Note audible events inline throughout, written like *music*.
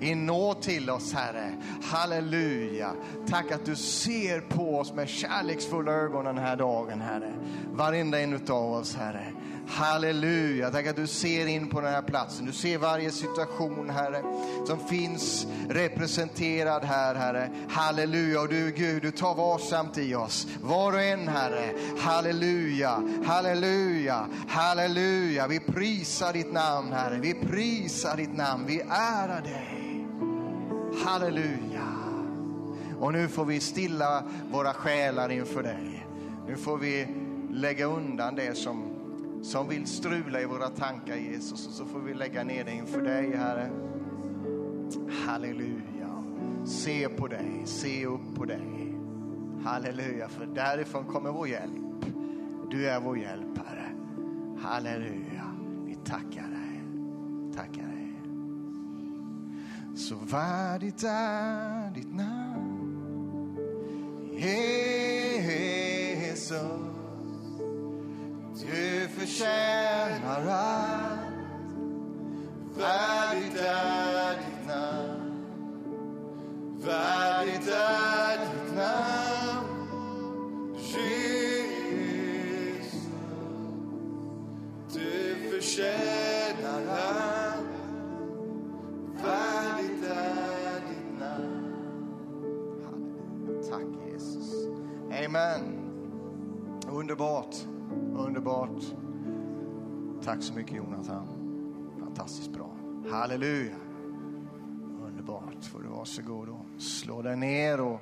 i nåd till oss Herre. Halleluja. Tack att du ser på oss med kärleksfulla ögon den här dagen Herre. Varenda en av oss Herre. Halleluja, tack att du ser in på den här platsen. Du ser varje situation, Herre, som finns representerad här, Herre. Halleluja, och du Gud, du tar varsamt i oss. Var och en, Herre. Halleluja, halleluja, halleluja. Vi prisar ditt namn, Herre. Vi prisar ditt namn. Vi ärar dig. Halleluja. Och nu får vi stilla våra själar inför dig. Nu får vi lägga undan det som som vill strula i våra tankar Jesus och så får vi lägga ner det inför dig Herre. Halleluja. Se på dig, se upp på dig. Halleluja, för därifrån kommer vår hjälp. Du är vår hjälp Herre. Halleluja. Vi tackar dig. Tackar dig. Så värdigt är ditt namn. Jesus. Du förtjänar allt. Värdigt är ditt namn. Värdigt är ditt namn. Jesus. Du förtjänar allt. Värdigt är ditt namn. Halleluja. Tack Jesus. Amen. Underbart. Underbart. Tack så mycket Jonathan. Fantastiskt bra. Halleluja. Underbart. Får du varsågod och slå dig ner och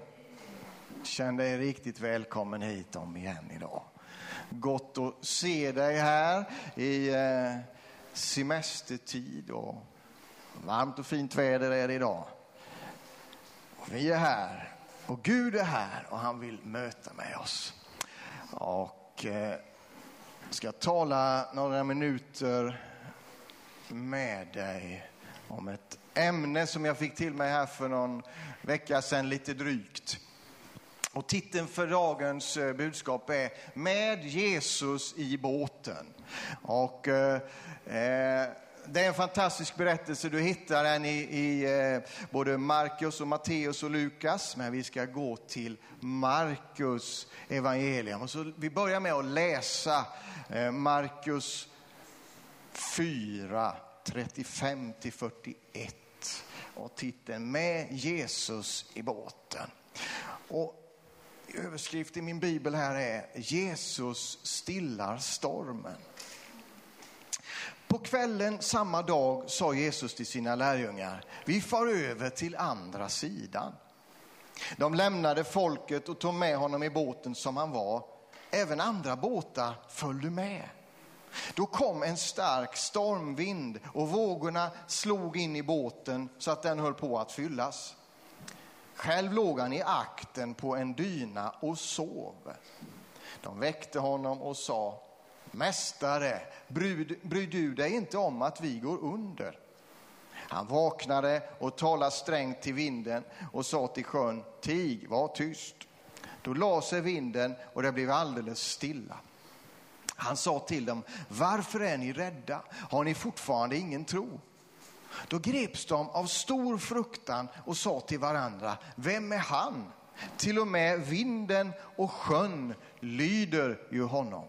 känn dig riktigt välkommen hit om igen idag. Gott att se dig här i eh, semestertid och varmt och fint väder är det idag. Vi är här och Gud är här och han vill möta med oss. Och eh, ska tala några minuter med dig om ett ämne som jag fick till mig här för någon vecka sedan, lite drygt. Och titeln för dagens eh, budskap är Med Jesus i båten. Och, eh, eh det är en fantastisk berättelse. Du hittar den i, i både Markus, och Matteus och Lukas. Men vi ska gå till Markus evangelium. Och så vi börjar med att läsa Markus 4, 35 41. Och titeln Med Jesus i båten. Och överskrift i min bibel här är Jesus stillar stormen. På kvällen samma dag sa Jesus till sina lärjungar, vi far över till andra sidan. De lämnade folket och tog med honom i båten som han var. Även andra båtar följde med. Då kom en stark stormvind och vågorna slog in i båten så att den höll på att fyllas. Själv låg han i akten på en dyna och sov. De väckte honom och sa, Mästare, bryr du dig inte om att vi går under? Han vaknade och talade strängt till vinden och sa till sjön, tig, var tyst. Då la sig vinden och det blev alldeles stilla. Han sa till dem, varför är ni rädda? Har ni fortfarande ingen tro? Då greps de av stor fruktan och sa till varandra, vem är han? Till och med vinden och sjön lyder ju honom.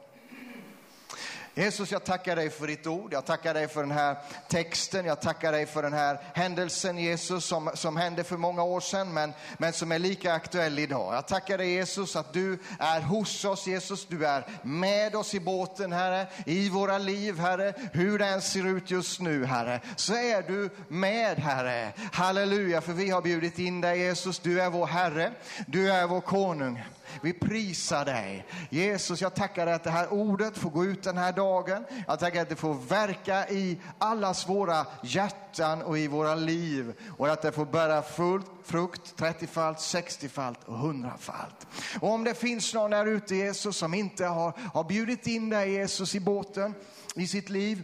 Jesus, jag tackar dig för ditt ord. Jag tackar dig för den här texten. Jag tackar dig för den här händelsen, Jesus, som, som hände för många år sedan, men, men som är lika aktuell idag. Jag tackar dig, Jesus, att du är hos oss, Jesus. Du är med oss i båten, Herre, i våra liv, Herre. Hur det än ser ut just nu, Herre, så är du med, Herre. Halleluja, för vi har bjudit in dig, Jesus. Du är vår Herre. Du är vår konung. Vi prisar dig. Jesus, jag tackar dig att det här ordet får gå ut den här dagen. Jag tackar att det får verka i allas våra hjärtan och i våra liv. Och att det får bära fullt frukt 30-falt, 60-falt och 100-falt. Och om det finns någon där ute Jesus som inte har, har bjudit in dig Jesus i båten, i sitt liv,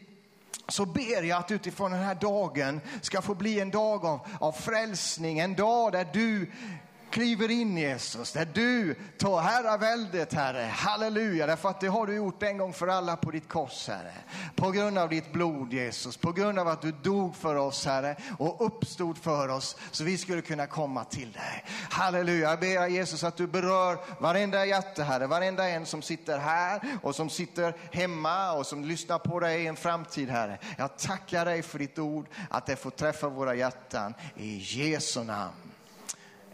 så ber jag att utifrån den här dagen ska få bli en dag av, av frälsning, en dag där du kliver in Jesus, där du tar herraväldet Herre. Halleluja, därför att det har du gjort en gång för alla på ditt kors Herre. På grund av ditt blod Jesus, på grund av att du dog för oss Herre och uppstod för oss så vi skulle kunna komma till dig. Halleluja, jag ber Jesus att du berör varenda hjärta Herre, varenda en som sitter här och som sitter hemma och som lyssnar på dig i en framtid Herre. Jag tackar dig för ditt ord, att det får träffa våra hjärtan i Jesu namn.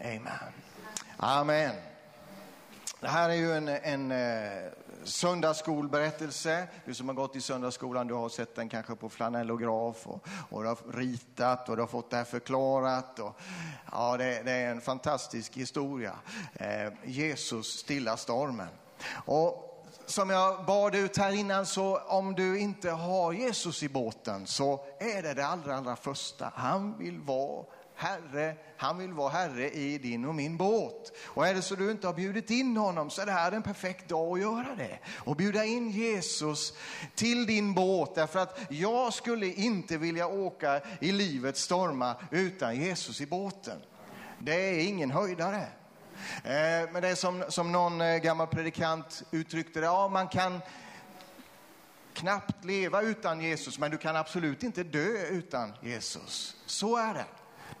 Amen. Amen. Det här är ju en, en eh, söndagsskolberättelse. Du som har gått i söndagsskolan, du har sett den kanske på flanellograf och, och du har ritat och du har fått det här förklarat. Och, ja, det, det är en fantastisk historia. Eh, Jesus stilla stormen. Och som jag bad ut här innan, så om du inte har Jesus i båten så är det det allra, allra första. Han vill vara Herre, han vill vara Herre i din och min båt. Och är det så du inte har bjudit in honom så är det här en perfekt dag att göra det. Och bjuda in Jesus till din båt därför att jag skulle inte vilja åka i livets stormar utan Jesus i båten. Det är ingen höjdare. Eh, men det är som, som någon eh, gammal predikant uttryckte det, ja man kan knappt leva utan Jesus men du kan absolut inte dö utan Jesus. Så är det.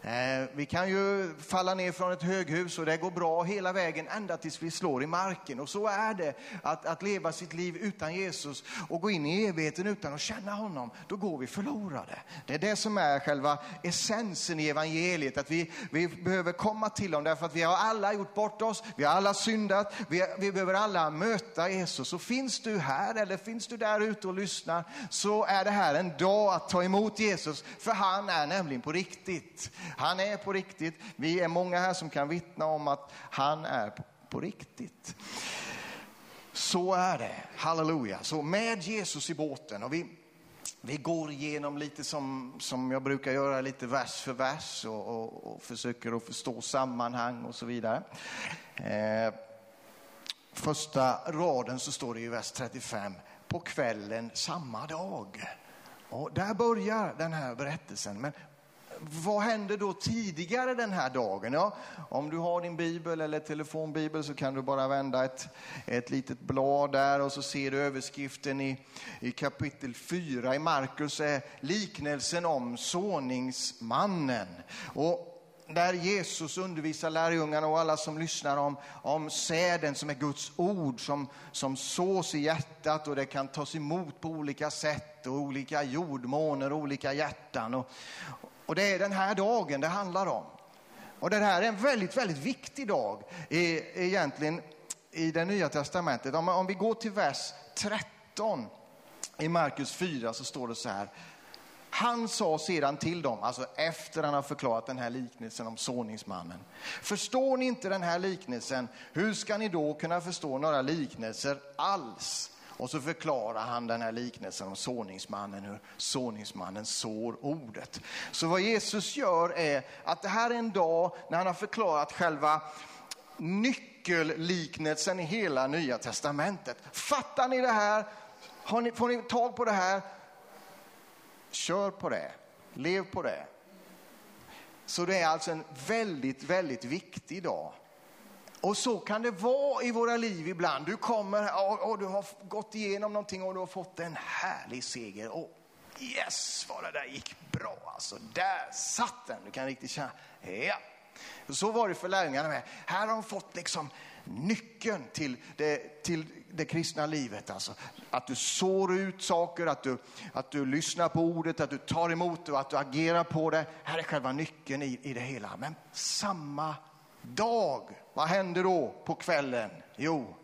Eh, vi kan ju falla ner från ett höghus och det går bra hela vägen ända tills vi slår i marken. Och så är det att, att leva sitt liv utan Jesus och gå in i evigheten utan att känna honom. Då går vi förlorade. Det är det som är själva essensen i evangeliet, att vi, vi behöver komma till honom därför att vi har alla gjort bort oss, vi har alla syndat, vi, vi behöver alla möta Jesus. Och finns du här eller finns du där ute och lyssnar så är det här en dag att ta emot Jesus, för han är nämligen på riktigt. Han är på riktigt. Vi är många här som kan vittna om att han är på riktigt. Så är det, halleluja. Så med Jesus i båten och vi, vi går igenom lite som, som jag brukar göra, lite vers för vers och, och, och försöker att förstå sammanhang och så vidare. Eh, första raden så står det i vers 35, på kvällen samma dag. Och där börjar den här berättelsen. Men vad hände då tidigare den här dagen? Ja, om du har din bibel eller telefonbibel så kan du bara vända ett, ett litet blad där och så ser du överskriften i, i kapitel 4 i Markus är liknelsen om såningsmannen. Och där Jesus undervisar lärjungarna och alla som lyssnar om, om säden som är Guds ord som, som sås i hjärtat och det kan tas emot på olika sätt och olika jordmåner och olika hjärtan. Och, och det är den här dagen det handlar om. Och det här är en väldigt, väldigt viktig dag i, egentligen i det nya testamentet. Om, om vi går till vers 13 i Markus 4 så står det så här. Han sa sedan till dem, alltså efter han har förklarat den här liknelsen om såningsmannen. Förstår ni inte den här liknelsen, hur ska ni då kunna förstå några liknelser alls? Och så förklarar han den här liknelsen om såningsmannen, hur såningsmannen sår ordet. Så vad Jesus gör är att det här är en dag när han har förklarat själva nyckelliknelsen i hela nya testamentet. Fattar ni det här? Har ni, får ni tag på det här? Kör på det, lev på det. Så det är alltså en väldigt, väldigt viktig dag. Och så kan det vara i våra liv ibland. Du kommer och, och, du har gått igenom någonting och du har fått en härlig seger. Och yes, vad det där gick bra alltså. Där satt den. Du kan riktigt känna, ja. Så var det för lärjungarna med. Här har de fått liksom nyckeln till det, till det kristna livet. Alltså, att du sår ut saker, att du, att du lyssnar på ordet, att du tar emot det och att du agerar på det. Här är själva nyckeln i, i det hela. Men samma dag. Vad händer då på kvällen? Jo,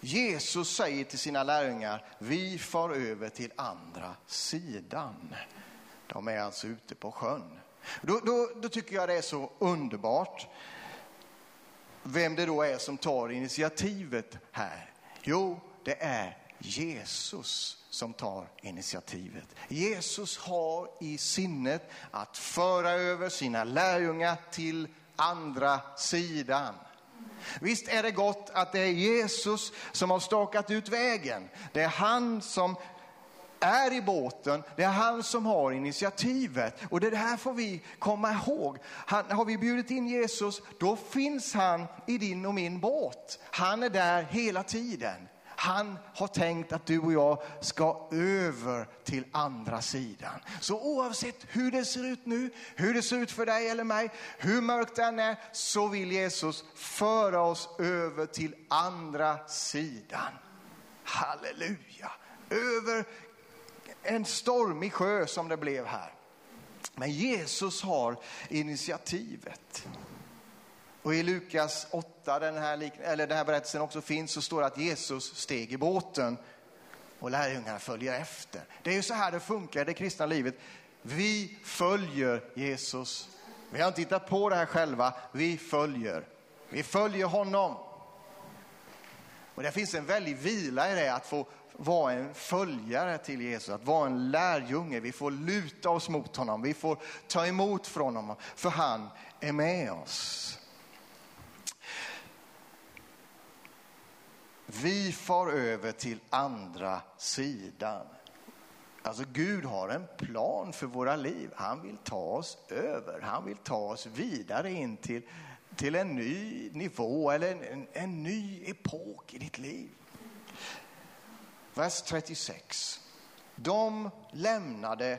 Jesus säger till sina lärjungar, vi far över till andra sidan. De är alltså ute på sjön. Då, då, då, tycker jag det är så underbart vem det då är som tar initiativet här. Jo, det är Jesus som tar initiativet. Jesus har i sinnet att föra över sina lärjungar till andra sidan. Visst är det gott att det är Jesus som har stakat ut vägen. Det är han som är i båten, det är han som har initiativet. Och det här får vi komma ihåg. Han, har vi bjudit in Jesus, då finns han i din och min båt. Han är där hela tiden. Han har tänkt att du och jag ska över till andra sidan. Så oavsett hur det ser ut nu, hur det ser ut för dig eller mig, hur mörkt den är, så vill Jesus föra oss över till andra sidan. Halleluja! Över en stormig sjö som det blev här. Men Jesus har initiativet. Och i Lukas 8, den här, eller den här berättelsen också finns, så står det att Jesus steg i båten och lärjungarna följer efter. Det är ju så här det funkar i det kristna livet. Vi följer Jesus. Vi har inte hittat på det här själva, vi följer. Vi följer honom. Och det finns en väldig vila i det, att få vara en följare till Jesus, att vara en lärjunge. Vi får luta oss mot honom, vi får ta emot från honom, för han är med oss. Vi far över till andra sidan. Alltså Gud har en plan för våra liv. Han vill ta oss över. Han vill ta oss vidare in till, till en ny nivå eller en, en, en ny epok i ditt liv. Vers 36. De lämnade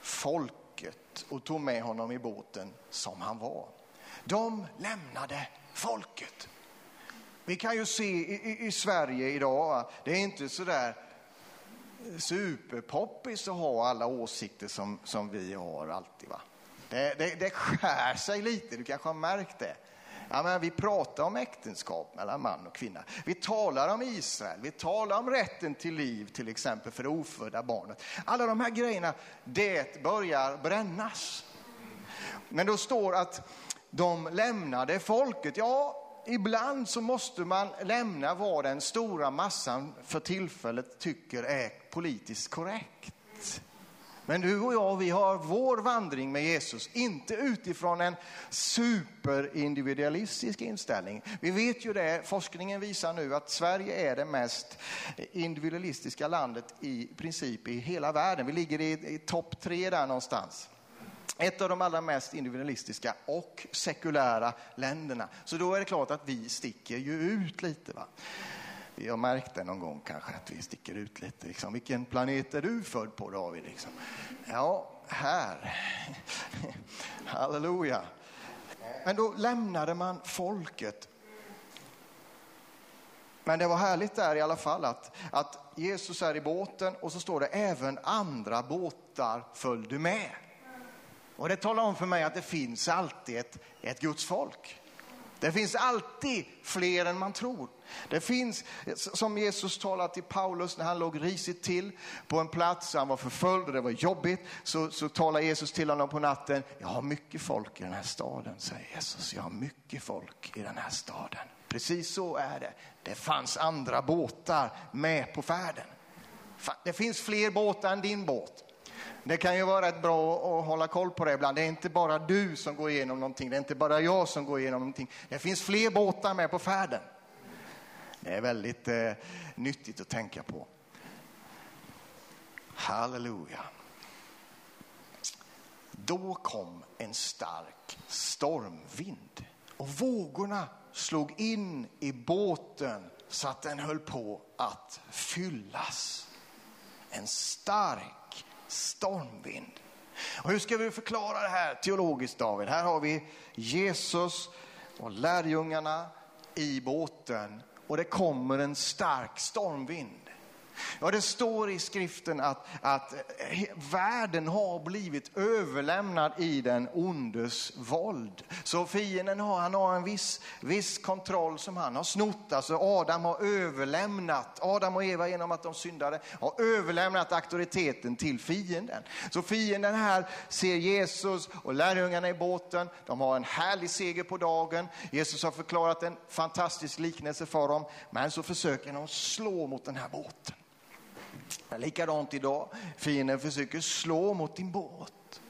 folket och tog med honom i båten som han var. De lämnade folket. Vi kan ju se i, i, i Sverige idag, det är inte så där superpoppis att ha alla åsikter som, som vi har alltid. Va? Det, det, det skär sig lite, du kanske har märkt det. Ja, men vi pratar om äktenskap mellan man och kvinna. Vi talar om Israel, vi talar om rätten till liv till exempel för det ofödda barnet. Alla de här grejerna, det börjar brännas. Men då står att de lämnade folket. Ja, ibland så måste man lämna vad den stora massan för tillfället tycker är politiskt korrekt. Men du och jag, vi har vår vandring med Jesus, inte utifrån en superindividualistisk inställning. Vi vet ju det, forskningen visar nu att Sverige är det mest individualistiska landet i princip i hela världen. Vi ligger i, i topp tre där någonstans. Ett av de allra mest individualistiska och sekulära länderna. Så då är det klart att vi sticker ju ut lite. Va? Vi har märkt det någon gång kanske, att vi sticker ut lite. Liksom. Vilken planet är du född på David? Liksom. Ja, här. *laughs* Halleluja. Men då lämnade man folket. Men det var härligt där i alla fall att, att Jesus är i båten och så står det även andra båtar följde med. Och det talar om för mig att det finns alltid ett, ett Guds folk. Det finns alltid fler än man tror. Det finns, som Jesus talade till Paulus när han låg risigt till på en plats, han var förföljd och det var jobbigt, så, så talar Jesus till honom på natten. Jag har mycket folk i den här staden, säger Jesus. Jag har mycket folk i den här staden. Precis så är det. Det fanns andra båtar med på färden. Det finns fler båtar än din båt. Det kan ju vara rätt bra att hålla koll på det ibland. Det är inte bara du som går igenom någonting, det är inte bara jag som går igenom någonting. Det finns fler båtar med på färden. Det är väldigt eh, nyttigt att tänka på. Halleluja. Då kom en stark stormvind och vågorna slog in i båten så att den höll på att fyllas. En stark stormvind. Och hur ska vi förklara det här teologiskt David? Här har vi Jesus och lärjungarna i båten och det kommer en stark stormvind. Ja, det står i skriften att, att världen har blivit överlämnad i den ondes våld. Så fienden har, han har en viss, viss kontroll som han har snott. Alltså Adam har överlämnat, Adam och Eva genom att de syndade, har överlämnat auktoriteten till fienden. Så fienden här ser Jesus och lärjungarna i båten. De har en härlig seger på dagen. Jesus har förklarat en fantastisk liknelse för dem. Men så försöker de slå mot den här båten. Likadant idag. Fienden försöker slå mot din båt.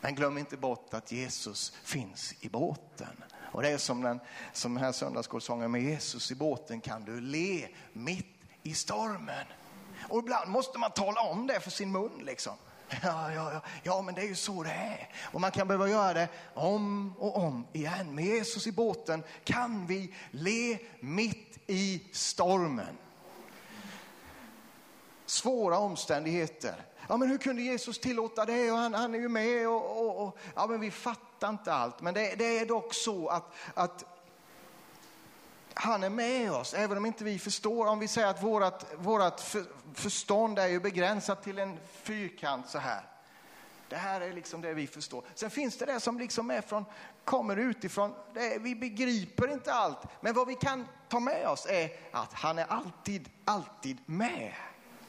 Men glöm inte bort att Jesus finns i båten. Och det är som den, som den här söndagsskolsången med Jesus i båten kan du le mitt i stormen. Och ibland måste man tala om det för sin mun liksom. *laughs* Ja, ja, ja, ja, men det är ju så det är. Och man kan behöva göra det om och om igen. Med Jesus i båten kan vi le mitt i stormen. Svåra omständigheter. Ja, men hur kunde Jesus tillåta det? Och han, han är ju med och, och, och, ja, men vi fattar inte allt. Men det, det är dock så att, att han är med oss, även om inte vi förstår. Om vi säger att vårt, för, förstånd är ju begränsat till en fyrkant så här. Det här är liksom det vi förstår. Sen finns det det som liksom är från, kommer utifrån. Det, vi begriper inte allt. Men vad vi kan ta med oss är att han är alltid, alltid med.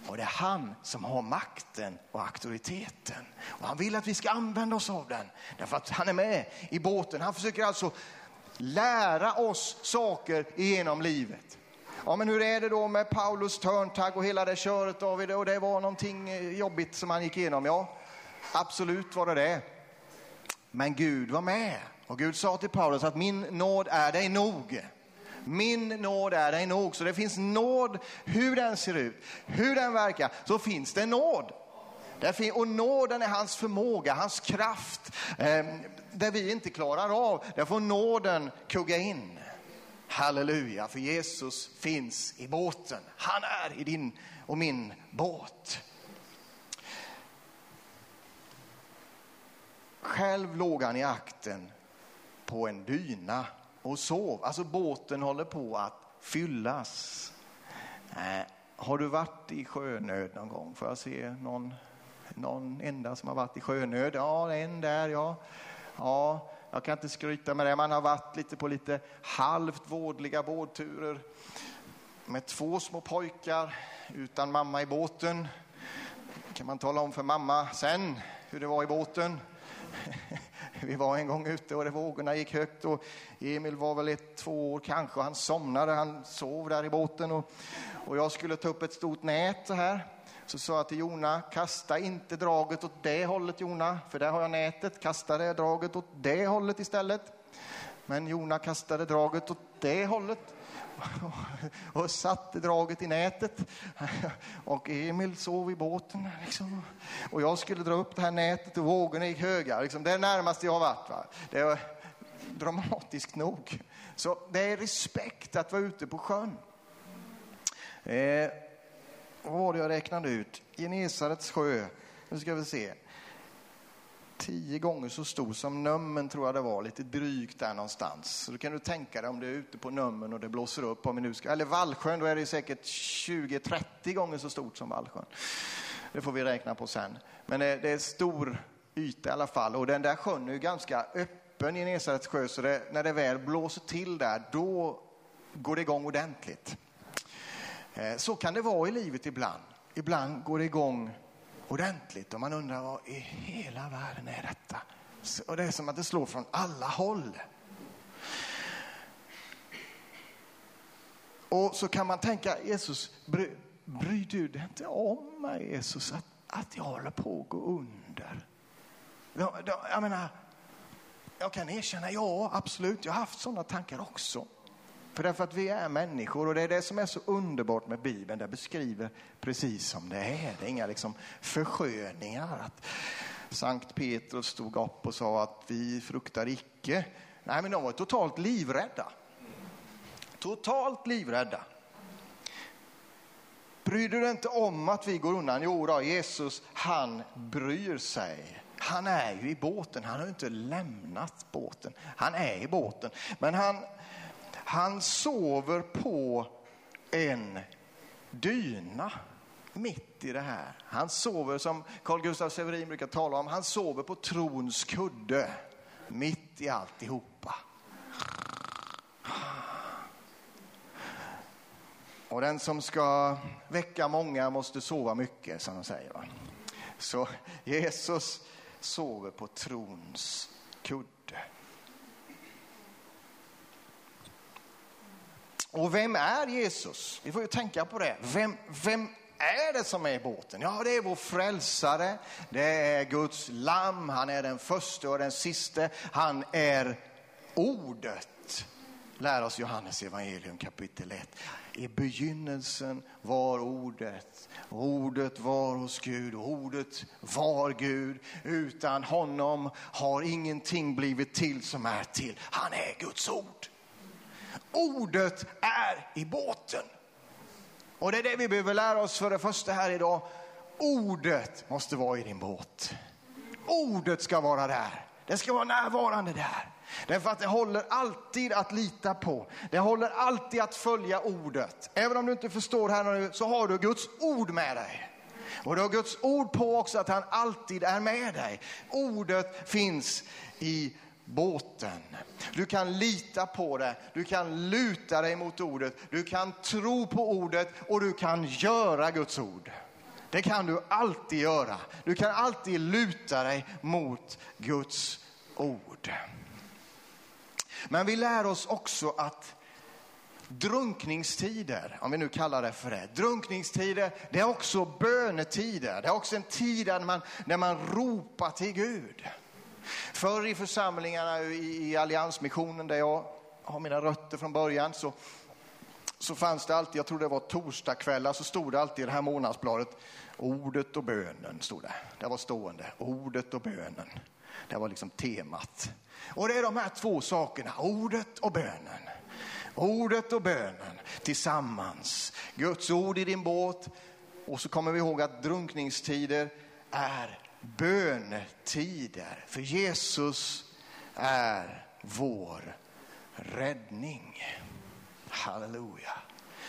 Och det är han som har makten och auktoriteten. Och han vill att vi ska använda oss av den. Därför att han är med i båten. Han försöker alltså lära oss saker genom livet. Ja, men hur är det då med Paulus törntagg och hela det köret David? Och det var någonting eh, jobbigt som han gick igenom. Ja, absolut var det det. Men Gud var med. Och Gud sa till Paulus att min nåd är dig nog. Min nåd är dig nog. Så det finns nåd, hur den ser ut, hur den verkar, så finns det nåd. Och nåden är hans förmåga, hans kraft. Ehm, det där vi inte klarar av, där får nåden kugga in. Halleluja, för Jesus finns i båten. Han är i din och min båt. Själv låg han i akten på en dyna och sov. Alltså båten håller på att fyllas. Äh, har du varit i sjönöd någon gång? Får jag se någon, någon enda som har varit i sjönöd? Ja, en där ja. Ja, jag kan inte skryta med det. Man har varit lite på lite halvt vådliga båtturer med två små pojkar utan mamma i båten. kan man tala om för mamma sen hur det var i båten. *laughs* Vi var en gång ute och det vågorna gick högt och Emil var väl ett, två år kanske och han somnade. Han sov där i båten och, och jag skulle ta upp ett stort nät så här. Så sa jag till Jona, kasta inte draget åt det hållet Jona, för där har jag nätet. Kasta det draget åt det hållet istället. Men Jona kastade draget åt det hållet och satte draget i nätet. Och Emil sov i båten. Liksom. Och jag skulle dra upp det här nätet och vågorna gick höga. Liksom. Det är det närmaste jag har varit. Va? Det var dramatiskt nog. Så det är respekt att vara ute på sjön. Eh, vad var det jag räknade ut? Genesarets sjö, nu ska vi se. Tio gånger så stor som Nummen tror jag det var, lite drygt där någonstans. Så då kan du tänka dig om du är ute på Nummen och det blåser upp, om vi nu ska, eller Vallsjön, då är det säkert 20-30 gånger så stort som Vallsjön. Det får vi räkna på sen. Men det, det är stor yta i alla fall och den där sjön är ju ganska öppen i Nesarets sjö så det, när det väl blåser till där, då går det igång ordentligt. Eh, så kan det vara i livet ibland. Ibland går det igång ordentligt och man undrar vad i hela världen är detta? Och det är som att det slår från alla håll. Och så kan man tänka, Jesus, bry, bryr du dig inte om mig Jesus, att, att jag håller på att gå under? Jag menar, jag kan erkänna, ja absolut, jag har haft sådana tankar också. För därför att vi är människor och det är det som är så underbart med Bibeln. den beskriver precis som det är. Det är inga liksom försköningar. Att Sankt Petrus stod upp och sa att vi fruktar icke. Nej, men de var totalt livrädda. Totalt livrädda. Bryr du dig inte om att vi går undan? Jo då, Jesus, han bryr sig. Han är ju i båten, han har inte lämnat båten. Han är i båten, men han han sover på en dyna mitt i det här. Han sover, som Carl Gustaf Severin brukar tala om, han sover på trons kudde mitt i alltihopa. Och den som ska väcka många måste sova mycket, som de säger. Så Jesus sover på trons kudde. Och vem är Jesus? Vi får ju tänka på det. Vem, vem är det som är i båten? Ja, det är vår frälsare. Det är Guds lamm. Han är den första och den siste. Han är ordet. lär oss Johannes evangelium kapitel 1. I begynnelsen var ordet, ordet var hos Gud och ordet var Gud. Utan honom har ingenting blivit till som är till. Han är Guds ord. Ordet är i båten. Och det är det vi behöver lära oss för det första här idag. Ordet måste vara i din båt. Ordet ska vara där. Det ska vara närvarande där. Därför att det håller alltid att lita på. Det håller alltid att följa ordet. Även om du inte förstår här nu så har du Guds ord med dig. Och du har Guds ord på också att han alltid är med dig. Ordet finns i båten. Du kan lita på det, du kan luta dig mot ordet, du kan tro på ordet och du kan göra Guds ord. Det kan du alltid göra. Du kan alltid luta dig mot Guds ord. Men vi lär oss också att drunkningstider, om vi nu kallar det för det, drunkningstider, det är också bönetider. Det är också en tid där man, där man ropar till Gud. Förr i församlingarna i, Alliansmissionen där jag har mina rötter från början så, så fanns det alltid, jag tror det var torsdagskvällar, så stod det alltid i det här månadsbladet, ordet och bönen stod det. Det var stående, ordet och bönen. Det var liksom temat. Och det är de här två sakerna, ordet och bönen. Ordet och bönen tillsammans. Guds ord i din båt. Och så kommer vi ihåg att drunkningstider är bönetider. För Jesus är vår räddning. Halleluja.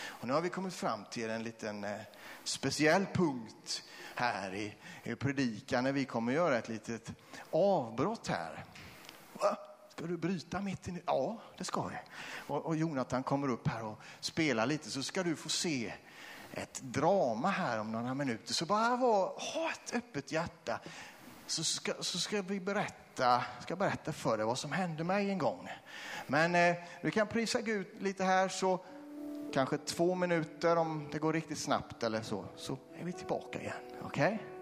Och nu har vi kommit fram till en liten eh, speciell punkt här i, i predikan när vi kommer göra ett litet avbrott här. Va? Ska du bryta mitt i Ja, det ska jag. Och, och Jonathan kommer upp här och spelar lite så ska du få se ett drama här om några minuter. Så bara var, ha ett öppet hjärta så ska, så ska vi berätta, ska berätta för dig vad som hände mig en gång. Men eh, du kan prisa Gud lite här så kanske två minuter om det går riktigt snabbt eller så, så är vi tillbaka igen. Okej? Okay?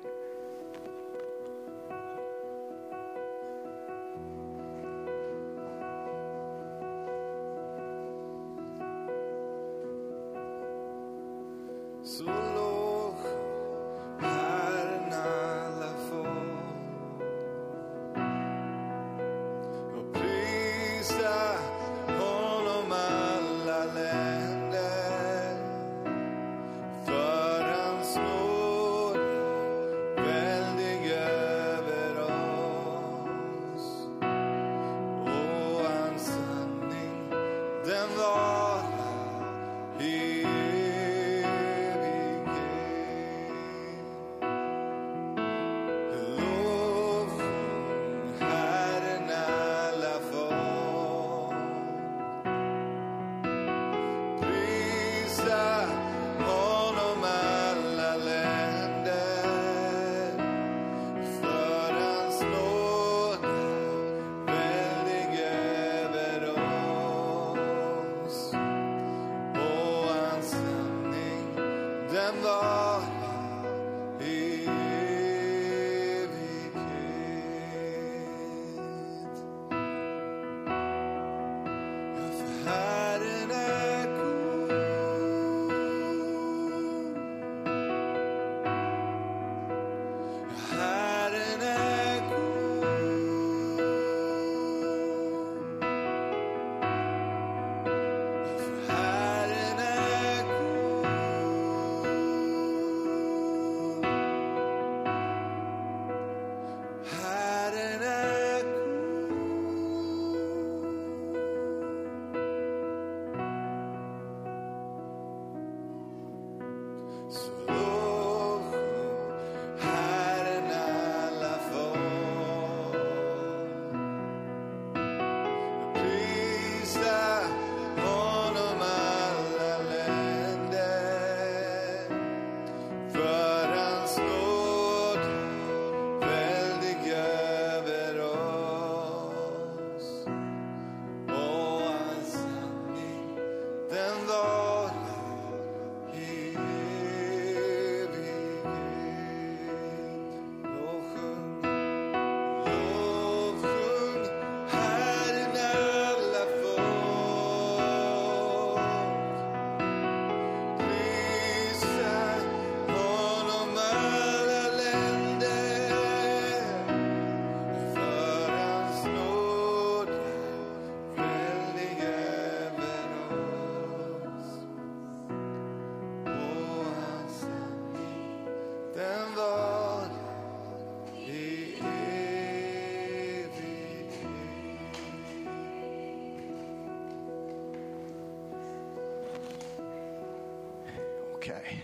Okej.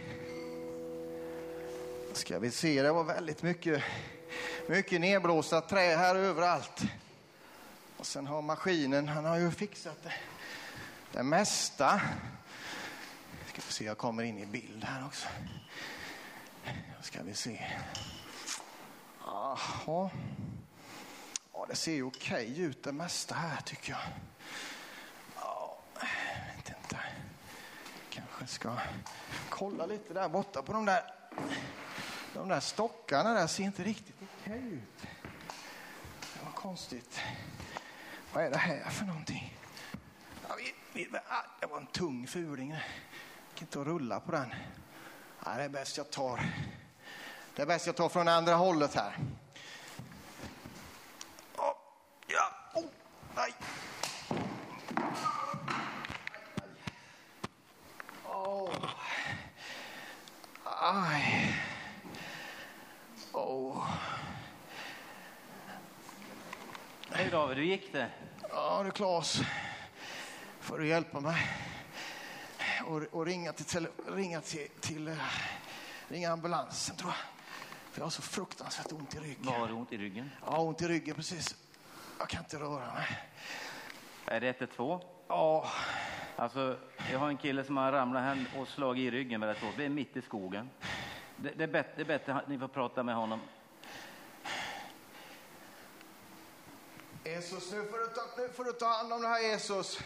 Ska vi se, det var väldigt mycket, mycket nedblåsta trä här överallt. Och sen har maskinen, han har ju fixat det, det mesta. Ska vi se, jag kommer in i bild här också. Ska vi se. Jaha. Ja, det ser ju okej ut det mesta här tycker jag. Ja, vet inte. Kanske ska kolla lite där borta på de där. De där stockarna där ser inte riktigt okej ut. Det var konstigt. Vad är det här för någonting? Ja, vi, vi, ah, det var en tung fuling. Det gick inte att rulla på den. Ja, det är bäst jag tar. Det är bäst jag tar från andra hållet här. Oh, ja, oh, nej. Aj. Oh. Hej David, hur gick det? Ja du Claes, får du hjälpa mig och, och ringa till, ringa till, till uh, ringa ambulansen tror jag. För jag har så fruktansvärt ont i ryggen. Har du ont i ryggen? Ja, ont i ryggen precis. Jag kan inte röra mig. Är det 112? Ja, Alltså, jag har en kille som har ramlat här och slagit i ryggen väldigt hårt. Vi är mitt i skogen. Det, det, är bättre, det är bättre att ni får prata med honom. Jesus, nu får, du ta, nu får du ta hand om det här Jesus.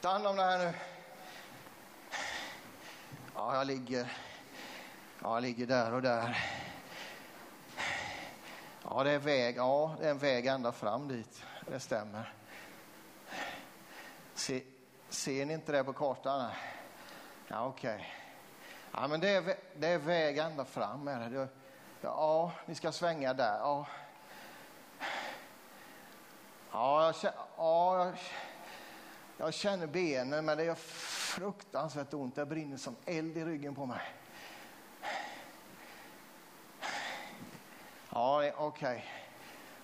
Ta hand om det här nu. Ja, jag ligger. Ja, jag ligger där och där. Ja, det är väg. Ja, det är en väg ända fram dit. Det stämmer. Se, ser ni inte det på kartan? Ja, okej. Ja, men det är, det är väg ända fram. Är det. Ja, ni ska svänga där. Ja. Ja, jag känner, ja, jag, jag känner benen, men det gör fruktansvärt ont. Det brinner som eld i ryggen på mig. Ja, okej. Okay.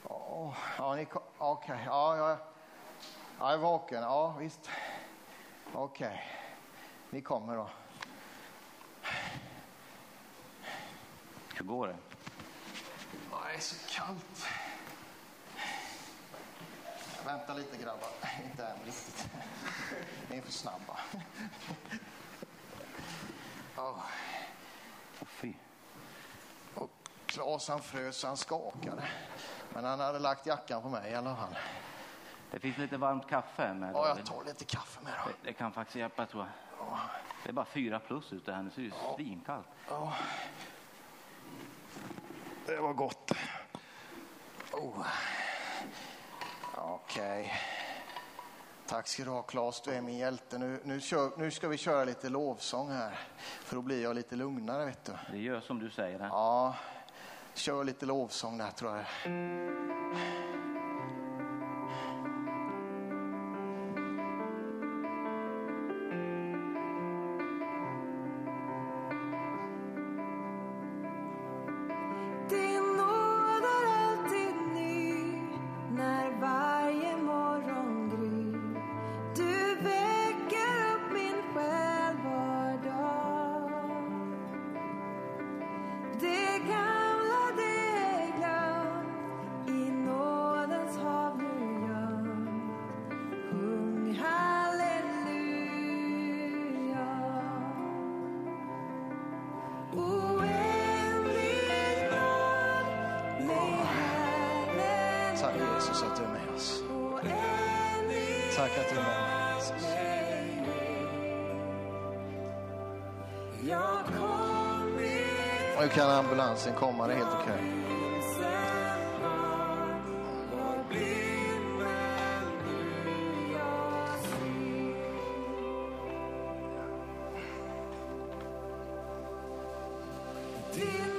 Ja, ni okay. okej. Ja, jag, jag är vaken. Ja, visst. Okej. Ni kommer då. Hur går det? Det är så kallt. Vänta lite grabbar, inte än riktigt. Ni är för snabba. Åh, fy. och Claes han frös, han skakade. Men han hade lagt jackan på mig i alla fall. Det finns lite varmt kaffe med Ja, jag tar lite kaffe med då. Det, det kan faktiskt hjälpa tror jag. Ja, Det är bara fyra plus ute här nu, så det är ju svinkallt. ja. Det var gott. Oh. Okej. Tack ska du ha Claes, du är min hjälte. Nu, nu, kör, nu ska vi köra lite lovsång här. För då blir jag lite lugnare vet du. Det gör som du säger. Här. Ja, kör lite lovsång där tror jag. Din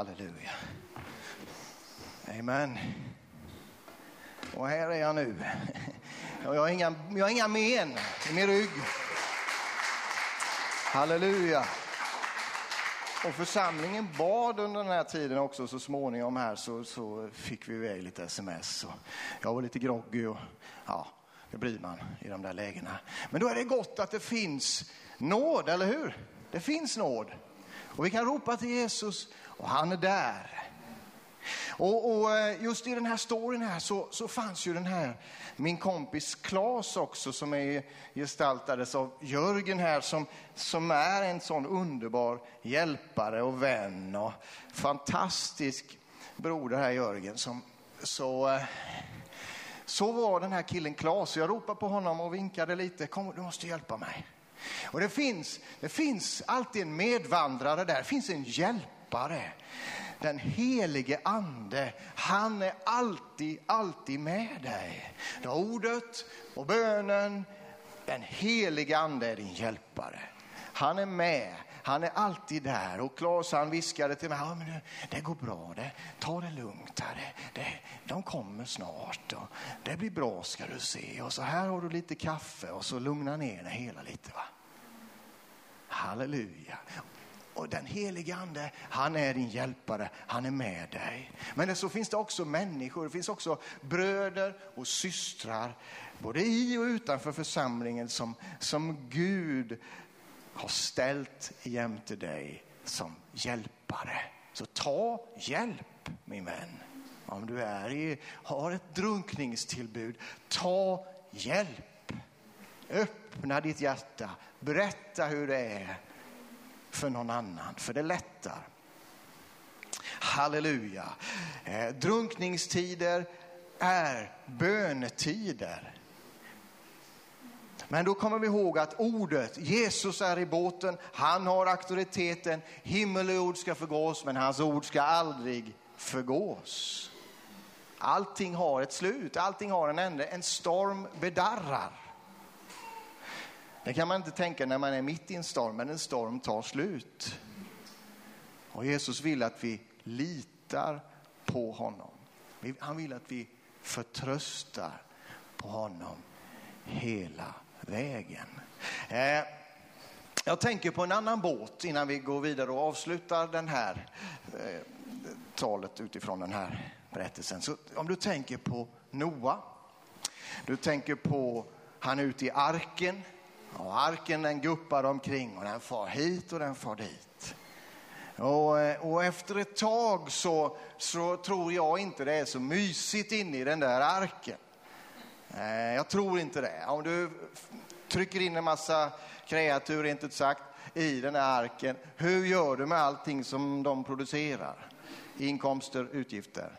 Halleluja. Amen. Och här är jag nu. Jag, har inga, jag har inga men i min rygg. Halleluja. Och församlingen bad under den här tiden också så småningom här så, så fick vi iväg lite sms. Och jag var lite groggy och ja, det blir man i de där lägena. Men då är det gott att det finns nåd, eller hur? Det finns nåd. Och vi kan ropa till Jesus och han är där. Och, och eh, just i den här storyn här så, så fanns ju den här, min kompis Klas också som är gestaltades av Jörgen här som, som är en sån underbar hjälpare och vän och fantastisk broder här Jörgen. Som, så, eh, så var den här killen Klas. Jag ropade på honom och vinkade lite. Kom, du måste hjälpa mig. Och det finns, det finns alltid en medvandrare där. Det finns en hjälpare den helige ande, han är alltid, alltid med dig. Du har ordet och bönen, den helige ande är din hjälpare. Han är med, han är alltid där. Och Claes han viskade till mig, ja, men det, det går bra, det, ta det lugnt här. Det, det, de kommer snart och det blir bra ska du se. Och så här har du lite kaffe och så lugna ner det hela lite. va. Halleluja. Och den helige ande, han är din hjälpare, han är med dig. Men så finns det också människor, det finns också bröder och systrar, både i och utanför församlingen som, som Gud har ställt jämte dig som hjälpare. Så ta hjälp min vän. Om du är i, har ett drunkningstillbud, ta hjälp. Öppna ditt hjärta, berätta hur det är för någon annan, för det lättar. Halleluja. Eh, drunkningstider är bönetider. Men då kommer vi ihåg att ordet, Jesus är i båten, han har auktoriteten, himmel och jord ska förgås men hans ord ska aldrig förgås. Allting har ett slut, allting har en ände, en storm bedarrar. Det kan man inte tänka när man är mitt i en storm, men en storm tar slut. Och Jesus vill att vi litar på honom. Han vill att vi förtröstar på honom hela vägen. Eh, jag tänker på en annan båt innan vi går vidare och avslutar den här eh, talet utifrån den här berättelsen. Så om du tänker på Noa, du tänker på han ute i arken, och arken den guppar omkring och den far hit och den far dit. Och, eh, och, efter ett tag så, så tror jag inte det är så mysigt inne i den där arken. Eh, jag tror inte det. Om du trycker in en massa kreatur, inte sagt, i den där arken, hur gör du med allting som de producerar? Inkomster, utgifter.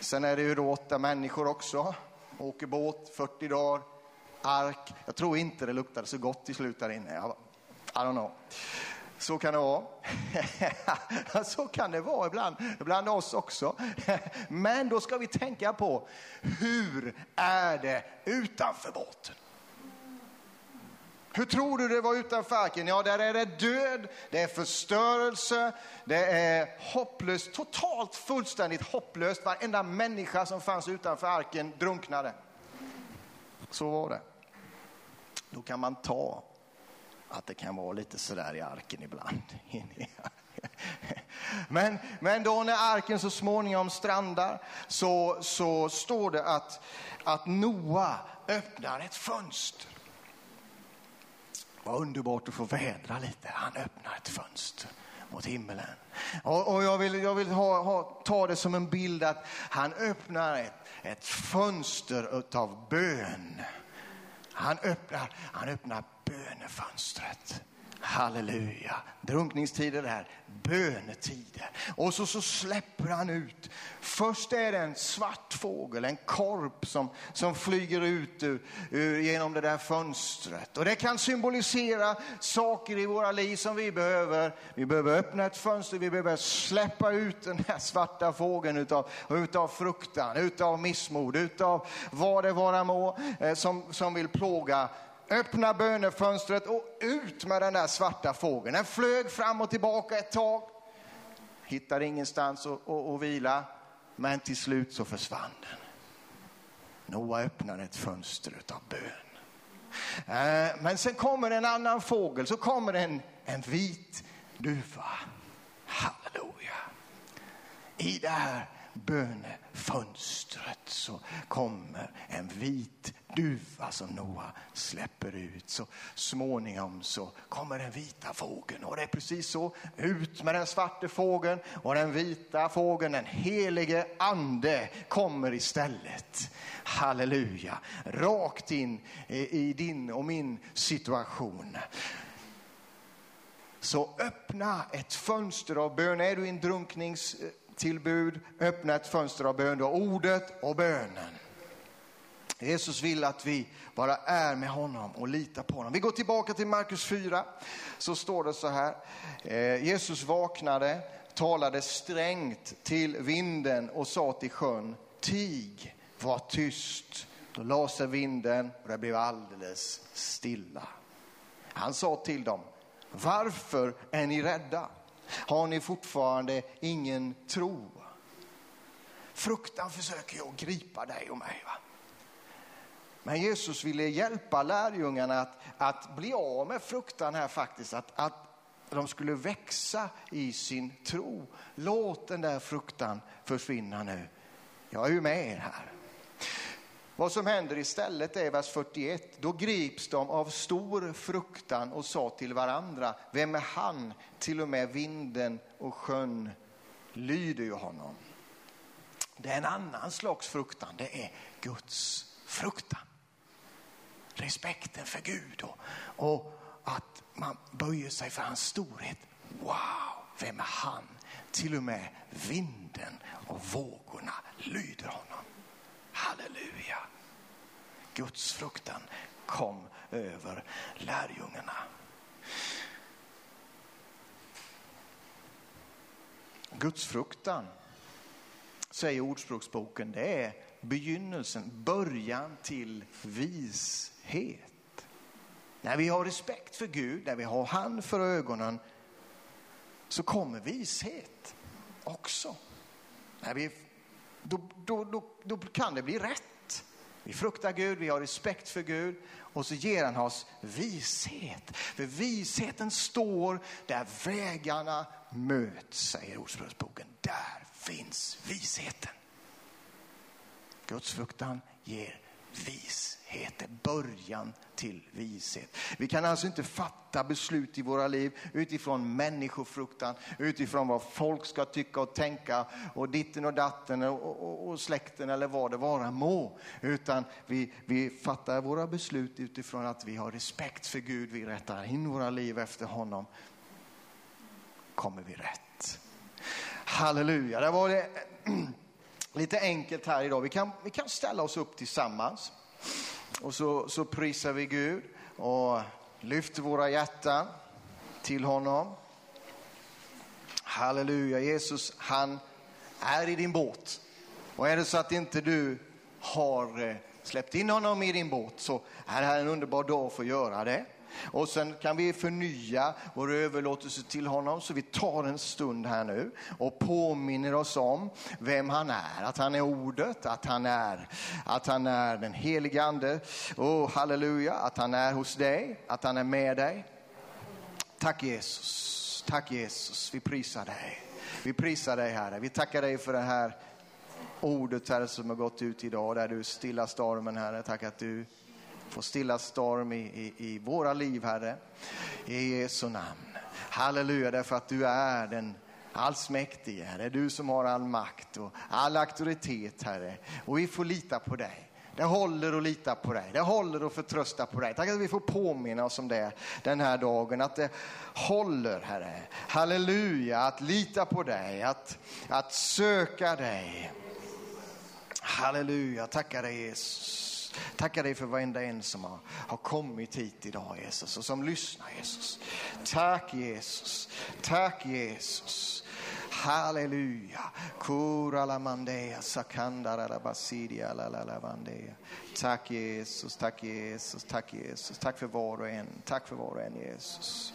Sen är det ju då åtta människor också, åker båt 40 dagar, ark. Jag tror inte det luktade så gott i slut där inne. I don't know. Så kan det vara. *laughs* så kan det vara ibland, bland oss också. *laughs* Men då ska vi tänka på hur är det utanför båten? Hur tror du det var utanför arken? Ja, där är det död, det är förstörelse, det är hopplöst, totalt fullständigt hopplöst. Varenda människa som fanns utanför arken drunknade. Så var det då kan man ta att det kan vara lite sådär i arken ibland. *laughs* Men, men då när arken så småningom strandar så, så står det att, att Noa öppnar ett fönster. Vad underbart att få vädra lite. Han öppnar ett fönster mot himmelen. Och, och jag vill, jag vill ha, ha, ta det som en bild att han öppnar ett, ett fönster av bön. Han öppnar, han öppnar bönefönstret. Halleluja. Drunkningstider är bönetider. Och så, så släpper han ut. Först är det en svart fågel, en korp som, som flyger ut ur, ur, genom det där fönstret. Och det kan symbolisera saker i våra liv som vi behöver. Vi behöver öppna ett fönster, vi behöver släppa ut den här svarta fågeln utav, utav fruktan, utav missmod, utav vad det vara må eh, som, som vill plåga öppna bönefönstret och ut med den där svarta fågeln. Den flög fram och tillbaka ett tag. hittade ingenstans att, att, att vila, men till slut så försvann den. Noa öppnade ett fönster av bön. Eh, Men sen kommer en annan fågel, så kommer en, en vit duva. Halleluja. I det här bönefönstret så kommer en vit duva som Noa släpper ut. Så småningom så kommer den vita fågeln och det är precis så. Ut med den svarte fågeln och den vita fågeln, den helige ande kommer istället. Halleluja. Rakt in i din och min situation. Så öppna ett fönster av bön. Är du i en drunknings tillbud, öppna ett fönster av bön. Du har ordet och bönen. Jesus vill att vi bara är med honom och litar på honom. Vi går tillbaka till Markus 4. Så står det så här. Eh, Jesus vaknade, talade strängt till vinden och sa till sjön, tig, var tyst. Då la sig vinden och det blev alldeles stilla. Han sa till dem, varför är ni rädda? Har ni fortfarande ingen tro? Fruktan försöker ju att gripa dig och mig. Va? Men Jesus ville hjälpa lärjungarna att, att bli av med fruktan här faktiskt. Att, att de skulle växa i sin tro. Låt den där fruktan försvinna nu. Jag är ju med er här. Vad som händer istället är vers 41. Då grips de av stor fruktan och sa till varandra, vem är han? Till och med vinden och sjön lyder ju honom. Det är en annan slags fruktan, det är Guds fruktan. Respekten för Gud och, och att man böjer sig för hans storhet. Wow, vem är han? Till och med vinden och vågorna lyder honom. Halleluja. Gudsfruktan kom över lärjungarna. Gudsfruktan, säger Ordspråksboken, det är begynnelsen, början till vishet. När vi har respekt för Gud, när vi har han för ögonen, så kommer vishet också. När vi, då, då, då, då kan det bli rätt. Vi fruktar Gud, vi har respekt för Gud och så ger han oss vishet. För visheten står där vägarna möts, säger Ordspråksboken. Där finns visheten. Guds fruktan ger vishet, är början till vishet. Vi kan alltså inte fatta beslut i våra liv utifrån människofruktan, utifrån vad folk ska tycka och tänka och ditten och datten och, och, och släkten eller vad det vara må. Utan vi, vi fattar våra beslut utifrån att vi har respekt för Gud, vi rättar in våra liv efter honom. Kommer vi rätt. Halleluja, det var det lite enkelt här idag. Vi kan, vi kan ställa oss upp tillsammans och så, så prisar vi Gud och lyfter våra hjärtan till honom. Halleluja, Jesus han är i din båt. Och är det så att inte du har eh, släppt in honom i din båt så är det här en underbar dag för att göra det. Och sen kan vi förnya vår överlåtelse till honom. Så vi tar en stund här nu och påminner oss om vem han är. Att han är ordet, att han är, att han är den helige ande. Oh, halleluja, att han är hos dig, att han är med dig. Tack Jesus, tack Jesus, vi prisar dig. Vi prisar dig Herre, vi tackar dig för det här ordet Herre som har gått ut idag där du stillar stormen Herre. Tack att du Få stilla storm i, i, i våra liv, Herre. I Jesu namn. Halleluja, därför att du är den allsmäktige. Herre. Det är du som har all makt och all auktoritet, Herre. Och vi får lita på dig. Det håller att lita på dig. Det håller att förtrösta på dig. Tack att vi får påminna oss om det den här dagen. Att det håller, Herre. Halleluja, att lita på dig, att, att söka dig. Halleluja, tackar dig Jesus. Tackar dig för varenda en som har, har kommit hit idag Jesus och som lyssnar Jesus. Tack Jesus, tack Jesus. Halleluja. Kura la mandea sakandara la basidia la la la. Tack Jesus, tack Jesus, tack Jesus. Tack för var och en. Tack för var och en Jesus.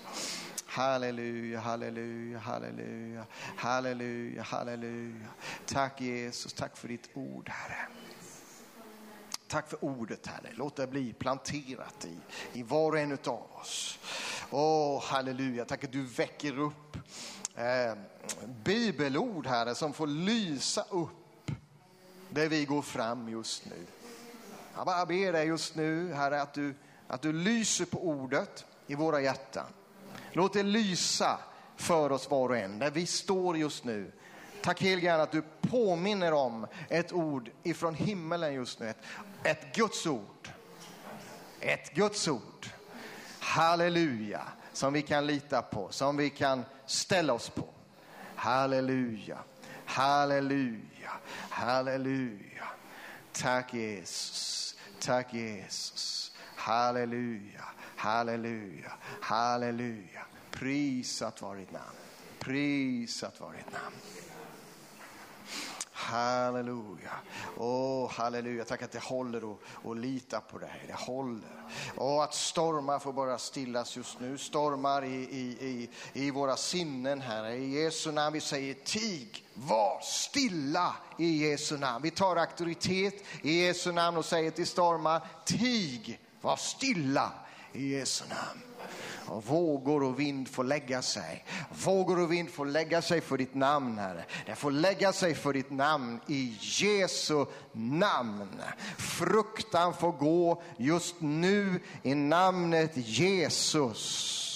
Halleluja, halleluja, halleluja, halleluja, halleluja. Tack Jesus, tack för ditt ord Herre. Tack för ordet Herre. Låt det bli planterat i, i var och en av oss. Åh, halleluja. Tack att du väcker upp eh, bibelord Herre som får lysa upp där vi går fram just nu. Jag bara ber dig just nu Herre att du, att du lyser på ordet i våra hjärtan. Låt det lysa för oss var och en där vi står just nu. Tack helige att du påminner om ett ord ifrån himmelen just nu. Ett, ett Guds ord. Ett Guds ord. Halleluja. Som vi kan lita på, som vi kan ställa oss på. Halleluja. Halleluja. Halleluja. Tack Jesus. Tack Jesus. Halleluja. Halleluja. Halleluja. Prisat var ditt namn. Prisat var ditt namn. Halleluja. Åh, oh, halleluja. Tack att det håller och, och lita på dig. Det håller. Och att stormar får bara stillas just nu. Stormar i, i, i, i våra sinnen, Herre. I Jesu namn vi säger tig, var stilla i Jesu namn. Vi tar auktoritet i Jesu namn och säger till stormar, tig, var stilla i Jesu namn. Och vågor och vind får lägga sig. Vågor och vind får lägga sig för ditt namn, Herre. Det får lägga sig för ditt namn i Jesu namn. Fruktan får gå just nu i namnet Jesus.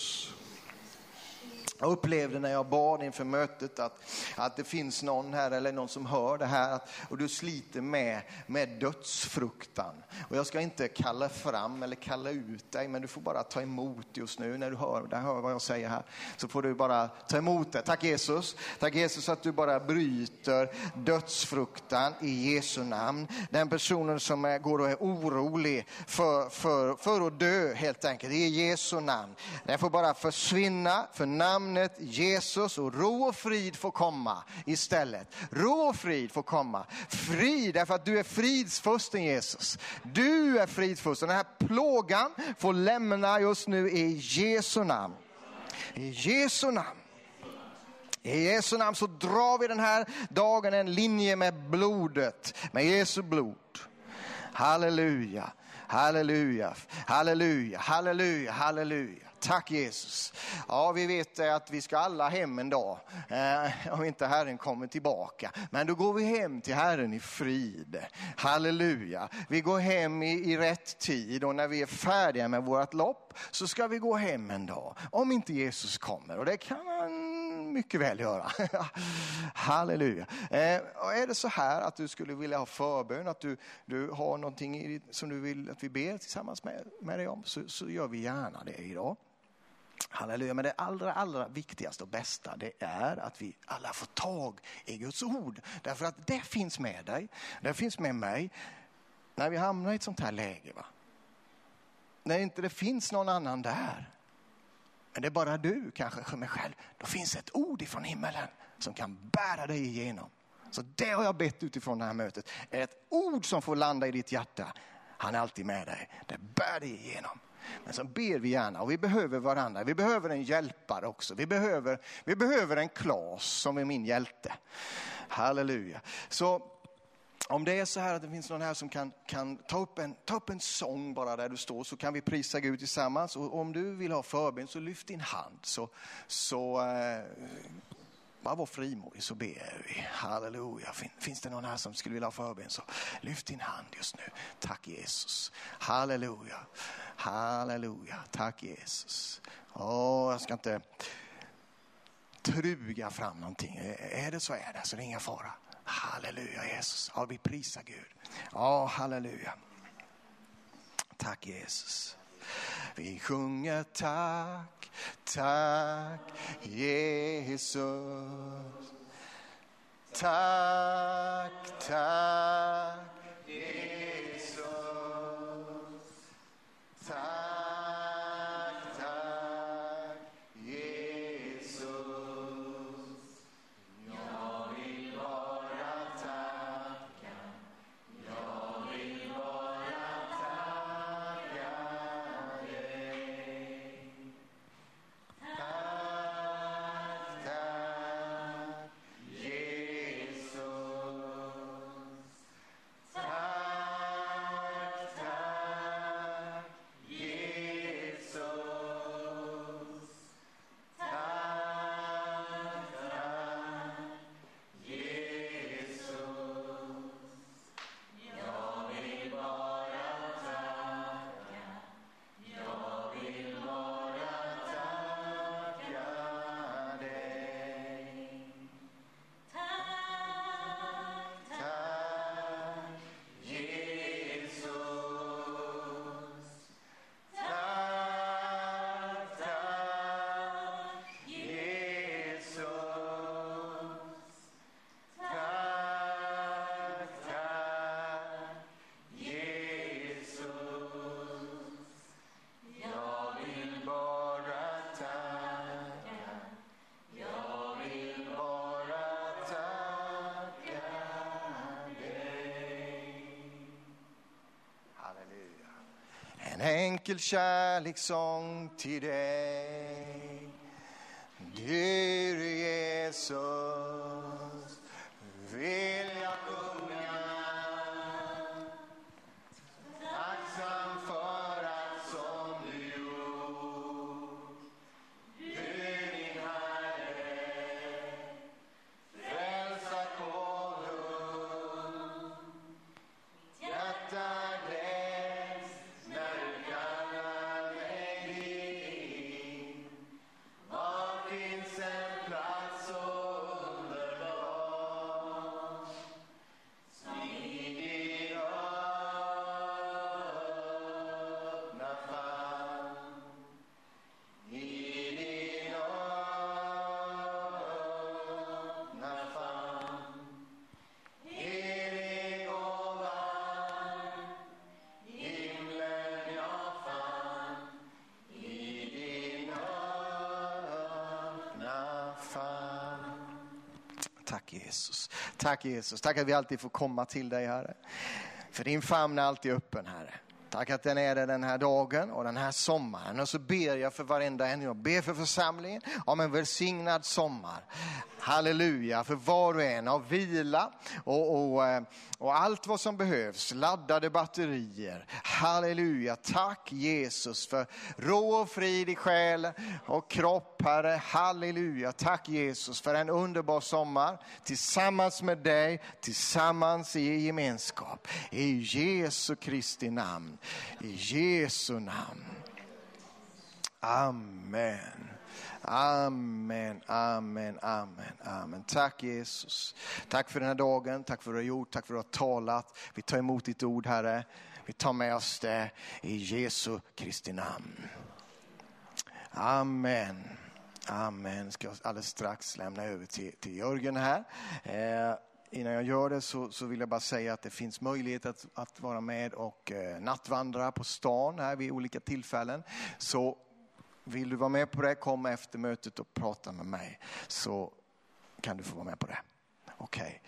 Jag upplevde när jag bad inför mötet att, att det finns någon här eller någon som hör det här att, och du sliter med, med dödsfruktan. Och jag ska inte kalla fram eller kalla ut dig men du får bara ta emot just nu när du hör, där hör vad jag säger här. Så får du bara ta emot det. Tack Jesus. Tack Jesus att du bara bryter dödsfruktan i Jesu namn. Den personen som är, går och är orolig för, för, för att dö helt enkelt i Jesu namn. Den får bara försvinna för namn namnet Jesus och ro och frid får komma istället. Ro och frid får komma. Frid därför att du är fridsfursten Jesus. Du är fridsfursten. Den här plågan får lämna just nu i Jesu namn. I Jesu namn. I Jesu namn så drar vi den här dagen en linje med blodet, med Jesu blod. Halleluja, halleluja, halleluja, halleluja, halleluja. Tack Jesus. Ja, vi vet att vi ska alla hem en dag, eh, om inte Herren kommer tillbaka. Men då går vi hem till Herren i frid. Halleluja. Vi går hem i, i rätt tid och när vi är färdiga med vårt lopp så ska vi gå hem en dag. Om inte Jesus kommer och det kan han mycket väl göra. *laughs* Halleluja. Eh, och är det så här att du skulle vilja ha förbön, att du, du har någonting som du vill att vi ber tillsammans med, med dig om, så, så gör vi gärna det idag. Halleluja, men det allra, allra viktigaste och bästa det är att vi alla får tag i Guds ord. Därför att det finns med dig, det finns med mig när vi hamnar i ett sånt här läge. Va? När inte det finns någon annan där, men det är bara du kanske för mig själv, då finns ett ord ifrån himmelen som kan bära dig igenom. Så det har jag bett utifrån det här mötet. Ett ord som får landa i ditt hjärta. Han är alltid med dig. Det bär dig igenom. Men så ber vi gärna och vi behöver varandra. Vi behöver en hjälpare också. Vi behöver, vi behöver en Klas som är min hjälte. Halleluja. Så om det är så här att det finns någon här som kan, kan ta, upp en, ta upp en sång bara där du står så kan vi prisa Gud tillsammans. Och om du vill ha förbön så lyft din hand så, så eh, bara var frimodig så ber vi. Halleluja. Finns det någon här som skulle vilja ha förbön så lyft din hand just nu. Tack Jesus. Halleluja. Halleluja. Tack Jesus. Åh, jag ska inte truga fram någonting. Är det så är det, så det är ingen fara. Halleluja Jesus. Ja, vi prisar Gud. Ja, halleluja. Tack Jesus. Vi sjunger tack, tack Jesus. Tack, tack Jesus. Tack, enkel kärlekssång till dig. Du Tack Jesus. Tack Jesus. Tack att vi alltid får komma till dig Herre. För din famn är alltid öppen Herre. Tack att den är det den här dagen och den här sommaren. Och så ber jag för varenda en. Jag ber för församlingen om en välsignad sommar. Halleluja, för var och en av vila och, och, eh, och allt vad som behövs. Laddade batterier. Halleluja, tack Jesus för ro och frid i själ och kropp Herre. Halleluja, tack Jesus för en underbar sommar tillsammans med dig, tillsammans i gemenskap. I Jesu Kristi namn. I Jesu namn. Amen. Amen, amen, amen, amen. Tack Jesus. Tack för den här dagen, tack för vad du har gjort, tack för att du har talat. Vi tar emot ditt ord Herre. Vi tar med oss det i Jesu Kristi namn. Amen. Amen. Ska jag alldeles strax lämna över till, till Jörgen här. Eh, innan jag gör det så, så vill jag bara säga att det finns möjlighet att, att vara med och eh, nattvandra på stan här vid olika tillfällen. Så vill du vara med på det, kom efter mötet och prata med mig så kan du få vara med på det. Okej. Okay.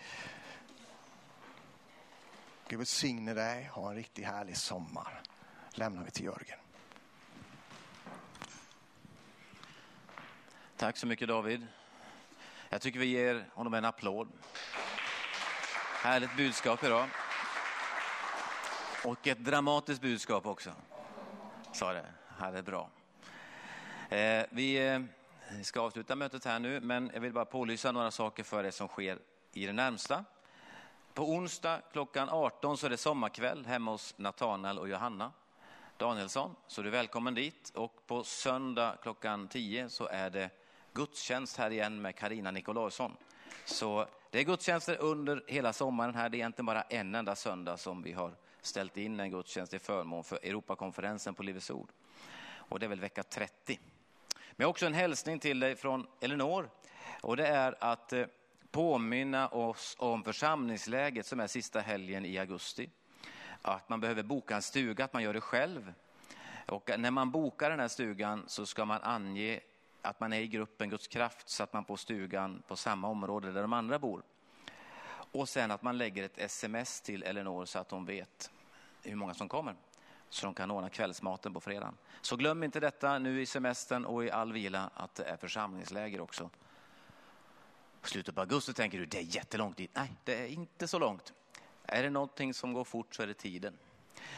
Gud välsigne dig, ha en riktigt härlig sommar. Lämnar vi till Jörgen. Tack så mycket David. Jag tycker vi ger honom en applåd. Härligt budskap idag. Och ett dramatiskt budskap också. Sa det. Här är bra. Eh, vi eh, ska avsluta mötet här nu, men jag vill bara pålysa några saker för det som sker i det närmsta. På onsdag klockan 18 så är det sommarkväll hemma hos Natanael och Johanna Danielsson, så du är välkommen dit. Och på söndag klockan 10 så är det gudstjänst här igen med Karina Nikolausson. Så det är gudstjänster under hela sommaren här. Det är egentligen bara en enda söndag som vi har ställt in en gudstjänst i förmån för Europakonferensen på Livets Ord. Och det är väl vecka 30. Men jag har också en hälsning till dig från Elinor. Och det är att eh, påminna oss om församlingsläget som är sista helgen i augusti. Att man behöver boka en stuga, att man gör det själv. Och när man bokar den här stugan så ska man ange att man är i gruppen Guds kraft så att man på stugan på samma område där de andra bor. Och sen att man lägger ett sms till Elinor så att hon vet hur många som kommer. Så de kan ordna kvällsmaten på fredagen. Så glöm inte detta nu i semestern och i all vila att det är församlingsläger också. Slutet på augusti tänker du, det är jättelångt dit. Nej, det är inte så långt. Är det någonting som går fort så är det tiden.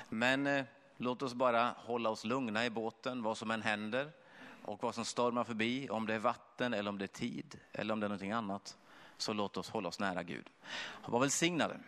Men eh, låt oss bara hålla oss lugna i båten, vad som än händer och vad som stormar förbi, om det är vatten eller om det är tid eller om det är någonting annat. Så låt oss hålla oss nära Gud. Var välsignade.